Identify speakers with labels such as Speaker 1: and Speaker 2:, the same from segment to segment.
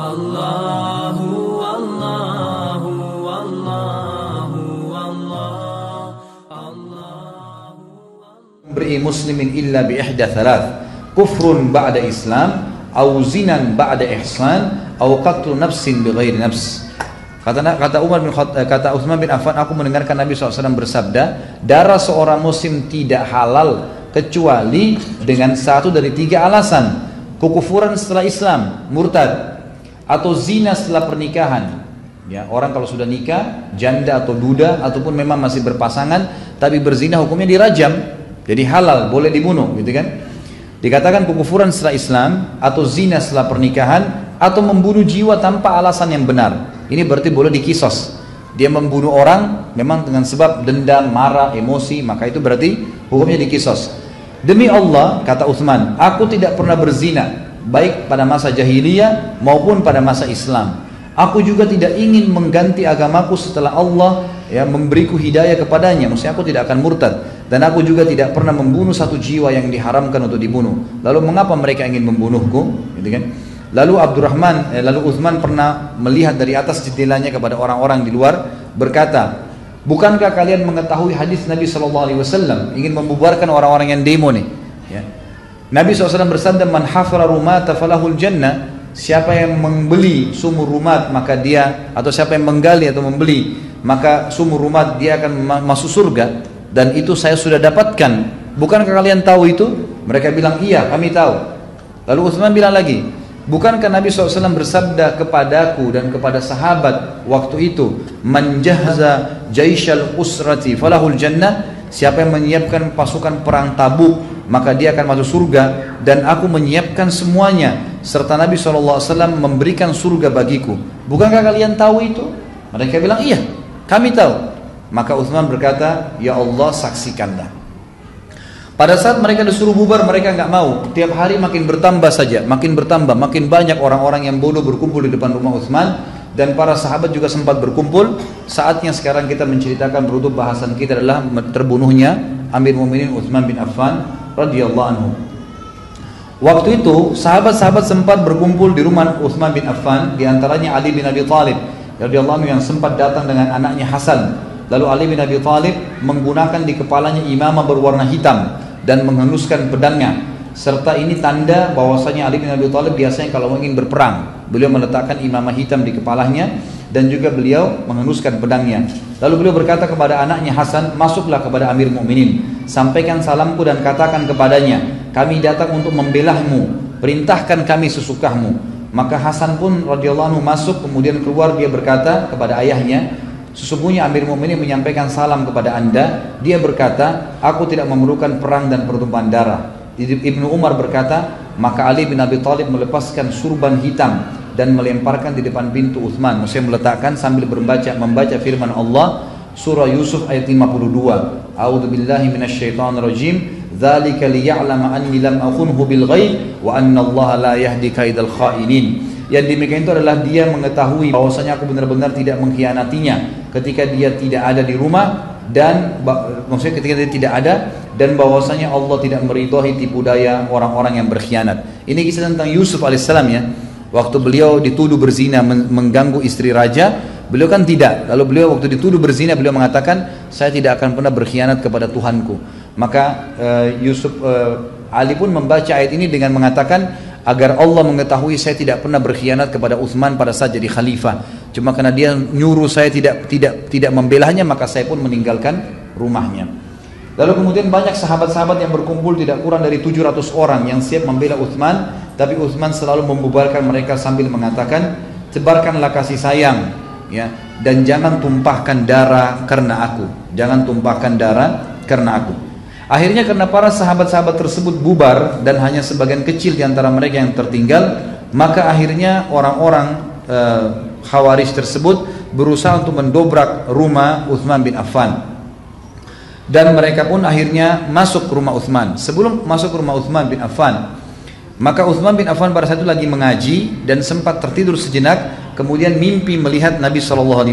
Speaker 1: Allahu Allahu Allahu Allahu
Speaker 2: muslimin illa bi ihda thalath. Kufrun ba'da islam au zinan ba'da ihsan au qatlu nafsin bi ghairi nafs. Kata, kata Umar bin Khat, kata Uthman bin Affan, aku mendengarkan Nabi SAW bersabda, darah seorang muslim tidak halal kecuali dengan satu dari tiga alasan. Kekufuran setelah Islam, murtad, atau zina setelah pernikahan. Ya, orang kalau sudah nikah, janda atau duda ataupun memang masih berpasangan tapi berzina hukumnya dirajam. Jadi halal, boleh dibunuh, gitu kan? Dikatakan kekufuran setelah Islam atau zina setelah pernikahan atau membunuh jiwa tanpa alasan yang benar. Ini berarti boleh dikisos. Dia membunuh orang memang dengan sebab dendam, marah, emosi, maka itu berarti hukumnya dikisos. Demi Allah, kata Uthman, aku tidak pernah berzina, baik pada masa jahiliyah maupun pada masa Islam. Aku juga tidak ingin mengganti agamaku setelah Allah ya memberiku hidayah kepadanya. Maksudnya aku tidak akan murtad dan aku juga tidak pernah membunuh satu jiwa yang diharamkan untuk dibunuh. Lalu mengapa mereka ingin membunuhku? Gitu kan? Lalu Abdurrahman, eh, lalu Uthman pernah melihat dari atas jendelanya kepada orang-orang di luar berkata, bukankah kalian mengetahui hadis Nabi Shallallahu Alaihi Wasallam ingin membubarkan orang-orang yang demo nih? Nabi SAW bersabda, man hafra rumata falahul jannah. Siapa yang membeli sumur rumat maka dia atau siapa yang menggali atau membeli maka sumur rumat dia akan masuk surga dan itu saya sudah dapatkan. Bukankah kalian tahu itu? Mereka bilang iya kami tahu. Lalu Utsman bilang lagi, Bukankah Nabi SAW bersabda kepadaku dan kepada sahabat waktu itu Menjahza jaishal usrati falahul jannah Siapa yang menyiapkan pasukan perang tabuk Maka dia akan masuk surga Dan aku menyiapkan semuanya Serta Nabi SAW memberikan surga bagiku Bukankah kalian tahu itu? Mereka bilang iya kami tahu Maka Uthman berkata Ya Allah saksikanlah pada saat mereka disuruh bubar, mereka nggak mau. Tiap hari makin bertambah saja, makin bertambah, makin banyak orang-orang yang bodoh berkumpul di depan rumah Utsman dan para sahabat juga sempat berkumpul. Saatnya sekarang kita menceritakan beruntung bahasan kita adalah terbunuhnya Amir Mu'minin Utsman bin Affan radhiyallahu anhu. Waktu itu sahabat-sahabat sempat berkumpul di rumah Utsman bin Affan, di antaranya Ali bin Abi Thalib radhiyallahu anhu yang sempat datang dengan anaknya Hasan. Lalu Ali bin Abi Thalib menggunakan di kepalanya imamah berwarna hitam dan menghunuskan pedangnya serta ini tanda bahwasanya Ali bin Abi Thalib biasanya kalau ingin berperang beliau meletakkan imamah hitam di kepalanya dan juga beliau menghunuskan pedangnya. Lalu beliau berkata kepada anaknya Hasan masuklah kepada Amir Mukminin. Sampaikan salamku dan katakan kepadanya kami datang untuk membelahmu. Perintahkan kami sesukahmu maka Hasan pun radhiyallahu masuk kemudian keluar dia berkata kepada ayahnya Sesungguhnya Amir Mu'minin menyampaikan salam kepada anda. Dia berkata Aku tidak memerlukan perang dan pertumpahan darah Ibnu Umar berkata Maka Ali bin Abi Thalib melepaskan surban hitam Dan melemparkan di depan pintu Uthman. Maksudnya meletakkan sambil membaca, membaca firman Allah Surah Yusuf ayat 52 A'udhu billahi minasyaitan rajim. Zalika liya'lama anni lam akhunhu bil ghaib Wa anna Allah la yahdi kaidal khainin. Yang demikian itu adalah dia mengetahui bahwasanya aku benar-benar tidak mengkhianatinya. Ketika dia tidak ada di rumah dan maksudnya ketika dia tidak ada dan bahwasanya Allah tidak meridhoi tipu daya orang-orang yang berkhianat. Ini kisah tentang Yusuf alaihissalam ya. Waktu beliau dituduh berzina mengganggu istri raja, beliau kan tidak. Lalu beliau waktu dituduh berzina beliau mengatakan, saya tidak akan pernah berkhianat kepada Tuhanku. Maka uh, Yusuf uh, Ali pun membaca ayat ini dengan mengatakan agar Allah mengetahui saya tidak pernah berkhianat kepada Uthman pada saat jadi khalifah. Cuma karena dia nyuruh saya tidak tidak tidak membelahnya maka saya pun meninggalkan rumahnya. Lalu kemudian banyak sahabat-sahabat yang berkumpul tidak kurang dari 700 orang yang siap membela Uthman, tapi Uthman selalu membubarkan mereka sambil mengatakan, "Sebarkanlah kasih sayang, ya, dan jangan tumpahkan darah karena aku. Jangan tumpahkan darah karena aku." Akhirnya karena para sahabat-sahabat tersebut bubar dan hanya sebagian kecil di antara mereka yang tertinggal, maka akhirnya orang-orang e, Khawarij tersebut berusaha untuk mendobrak rumah Uthman bin Affan. Dan mereka pun akhirnya masuk ke rumah Uthman. Sebelum masuk ke rumah Uthman bin Affan, maka Uthman bin Affan pada saat itu lagi mengaji dan sempat tertidur sejenak, kemudian mimpi melihat Nabi SAW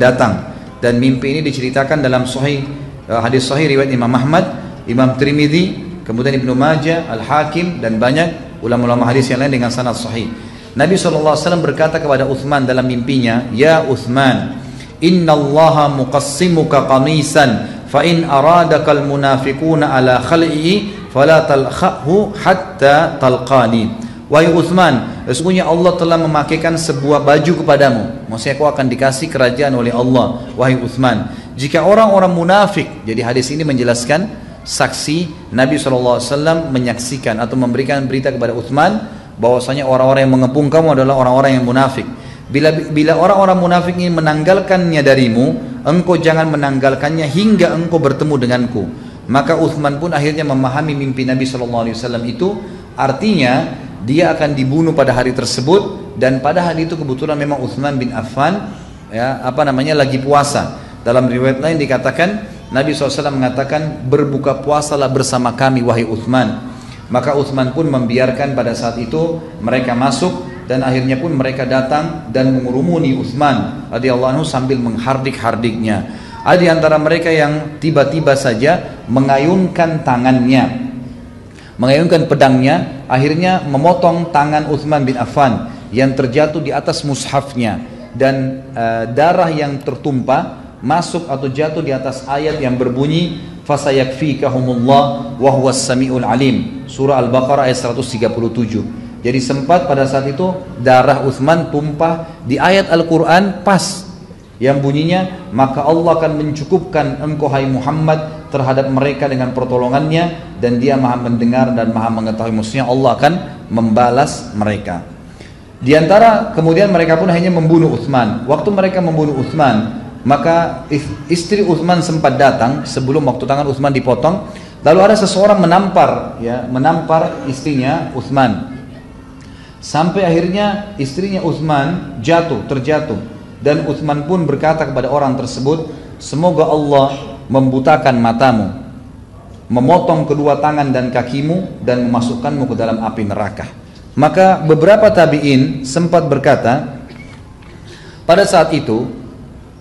Speaker 2: datang. Dan mimpi ini diceritakan dalam sahih eh, hadis sahih riwayat Imam Ahmad Imam Trimidi, kemudian Ibnu Majah, Al-Hakim dan banyak ulama-ulama hadis yang lain dengan sanad sahih. Nabi SAW berkata kepada Uthman dalam mimpinya, Ya Uthman, Inna allaha muqassimuka qamisan, fa in aradaka al-munafiquna ala khal'i, fala talkhahu hatta talqani. Wahai Uthman, sesungguhnya Allah telah memakaikan sebuah baju kepadamu. Maksudnya kau akan dikasih kerajaan oleh Allah. Wahai Uthman, jika orang-orang munafik, jadi hadis ini menjelaskan saksi Nabi SAW menyaksikan atau memberikan berita kepada Uthman bahwasanya orang-orang yang mengepung kamu adalah orang-orang yang munafik. Bila bila orang-orang munafik ini menanggalkannya darimu, engkau jangan menanggalkannya hingga engkau bertemu denganku. Maka Uthman pun akhirnya memahami mimpi Nabi SAW itu artinya dia akan dibunuh pada hari tersebut dan pada hari itu kebetulan memang Uthman bin Affan ya apa namanya lagi puasa dalam riwayat lain dikatakan Nabi SAW mengatakan berbuka puasalah bersama kami wahai Uthman maka Uthman pun membiarkan pada saat itu mereka masuk dan akhirnya pun mereka datang dan mengurumuni Uthman radhiyallahu anhu sambil menghardik-hardiknya. Ada di antara mereka yang tiba-tiba saja mengayunkan tangannya mengayunkan pedangnya akhirnya memotong tangan Uthman bin Affan yang terjatuh di atas mushafnya dan uh, darah yang tertumpah masuk atau jatuh di atas ayat yang berbunyi fasayakfikahumullah wa huwas samiul alim. Surah al-baqarah ayat 137 jadi sempat pada saat itu darah Uthman tumpah di ayat Al-Quran pas. Yang bunyinya maka Allah akan mencukupkan engkau hai Muhammad terhadap mereka dengan pertolongannya dan dia maha mendengar dan maha mengetahui. Maksudnya Allah akan membalas mereka. Di antara kemudian mereka pun hanya membunuh Uthman waktu mereka membunuh Uthman maka istri Uthman sempat datang sebelum waktu tangan Uthman dipotong lalu ada seseorang menampar ya menampar istrinya Uthman sampai akhirnya istrinya Uthman jatuh terjatuh dan Uthman pun berkata kepada orang tersebut, semoga Allah membutakan matamu, memotong kedua tangan dan kakimu dan memasukkanmu ke dalam api neraka. Maka beberapa tabi'in sempat berkata, pada saat itu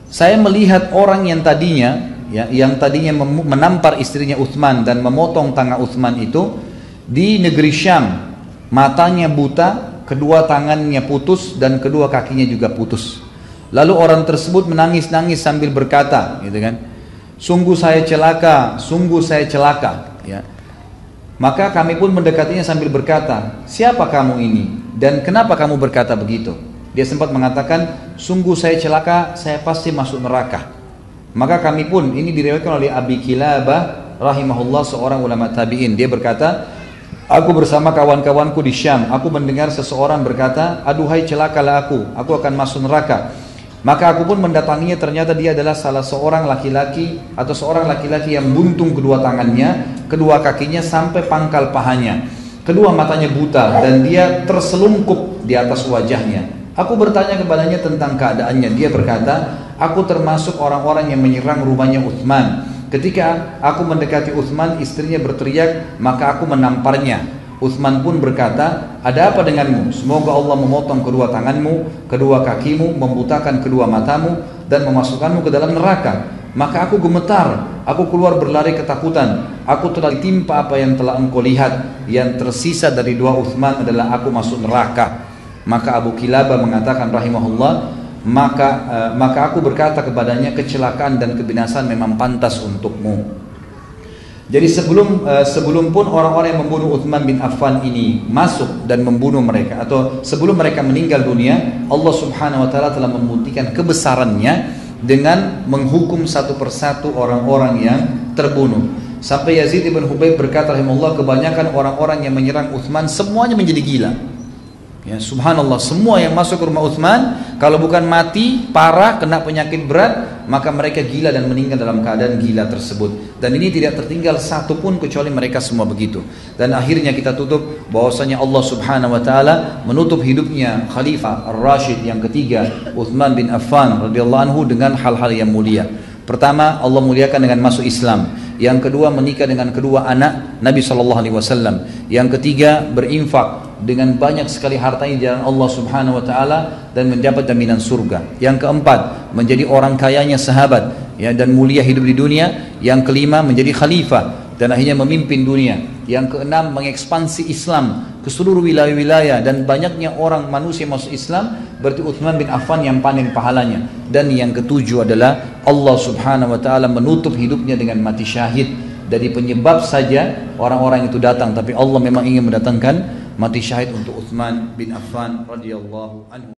Speaker 2: saya melihat orang yang tadinya ya, yang tadinya menampar istrinya Uthman dan memotong tangan Uthman itu di negeri Syam matanya buta kedua tangannya putus dan kedua kakinya juga putus Lalu orang tersebut menangis-nangis sambil berkata, gitu kan? Sungguh saya celaka, sungguh saya celaka, ya. Maka kami pun mendekatinya sambil berkata, "Siapa kamu ini dan kenapa kamu berkata begitu?" Dia sempat mengatakan, "Sungguh saya celaka, saya pasti masuk neraka." Maka kami pun ini diriwayatkan oleh Abi Kilabah rahimahullah seorang ulama tabi'in. Dia berkata, Aku bersama kawan-kawanku di Syam, aku mendengar seseorang berkata, "Aduhai celakalah aku, aku akan masuk neraka." Maka aku pun mendatanginya ternyata dia adalah salah seorang laki-laki atau seorang laki-laki yang buntung kedua tangannya, kedua kakinya sampai pangkal pahanya. Kedua matanya buta dan dia terselungkup di atas wajahnya. Aku bertanya kepadanya tentang keadaannya. Dia berkata, aku termasuk orang-orang yang menyerang rumahnya Uthman. Ketika aku mendekati Uthman, istrinya berteriak, maka aku menamparnya. Uthman pun berkata, ada apa denganmu? Semoga Allah memotong kedua tanganmu, kedua kakimu, membutakan kedua matamu, dan memasukkanmu ke dalam neraka. Maka aku gemetar, aku keluar berlari ketakutan. Aku telah ditimpa apa yang telah engkau lihat. Yang tersisa dari dua Uthman adalah aku masuk neraka. Maka Abu Kilaba mengatakan rahimahullah, maka uh, maka aku berkata kepadanya kecelakaan dan kebinasan memang pantas untukmu. Jadi sebelum uh, sebelum pun orang-orang yang membunuh Uthman bin Affan ini masuk dan membunuh mereka atau sebelum mereka meninggal dunia, Allah Subhanahu wa taala telah membuktikan kebesarannya dengan menghukum satu persatu orang-orang yang terbunuh. Sampai Yazid ibn Hubayb berkata rahimahullah kebanyakan orang-orang yang menyerang Uthman semuanya menjadi gila. Ya, subhanallah, semua yang masuk ke rumah Uthman kalau bukan mati, parah, kena penyakit berat, maka mereka gila dan meninggal dalam keadaan gila tersebut. Dan ini tidak tertinggal satu pun kecuali mereka semua begitu. Dan akhirnya kita tutup bahwasanya Allah Subhanahu wa taala menutup hidupnya Khalifah Ar-Rashid yang ketiga, Uthman bin Affan radhiyallahu anhu dengan hal-hal yang mulia. Pertama, Allah muliakan dengan masuk Islam. Yang kedua, menikah dengan kedua anak Nabi Shallallahu Alaihi Wasallam. Yang ketiga, berinfak dengan banyak sekali hartanya di jalan Allah Subhanahu wa taala dan mendapat jaminan surga. Yang keempat, menjadi orang kayanya sahabat ya dan mulia hidup di dunia. Yang kelima, menjadi khalifah dan akhirnya memimpin dunia. Yang keenam mengekspansi Islam ke seluruh wilayah-wilayah dan banyaknya orang manusia masuk Islam berarti Uthman bin Affan yang panen pahalanya. Dan yang ketujuh adalah Allah Subhanahu wa taala menutup hidupnya dengan mati syahid. Dari penyebab saja orang-orang itu datang tapi Allah memang ingin mendatangkan mati syahid untuk Uthman bin Affan radhiyallahu anhu.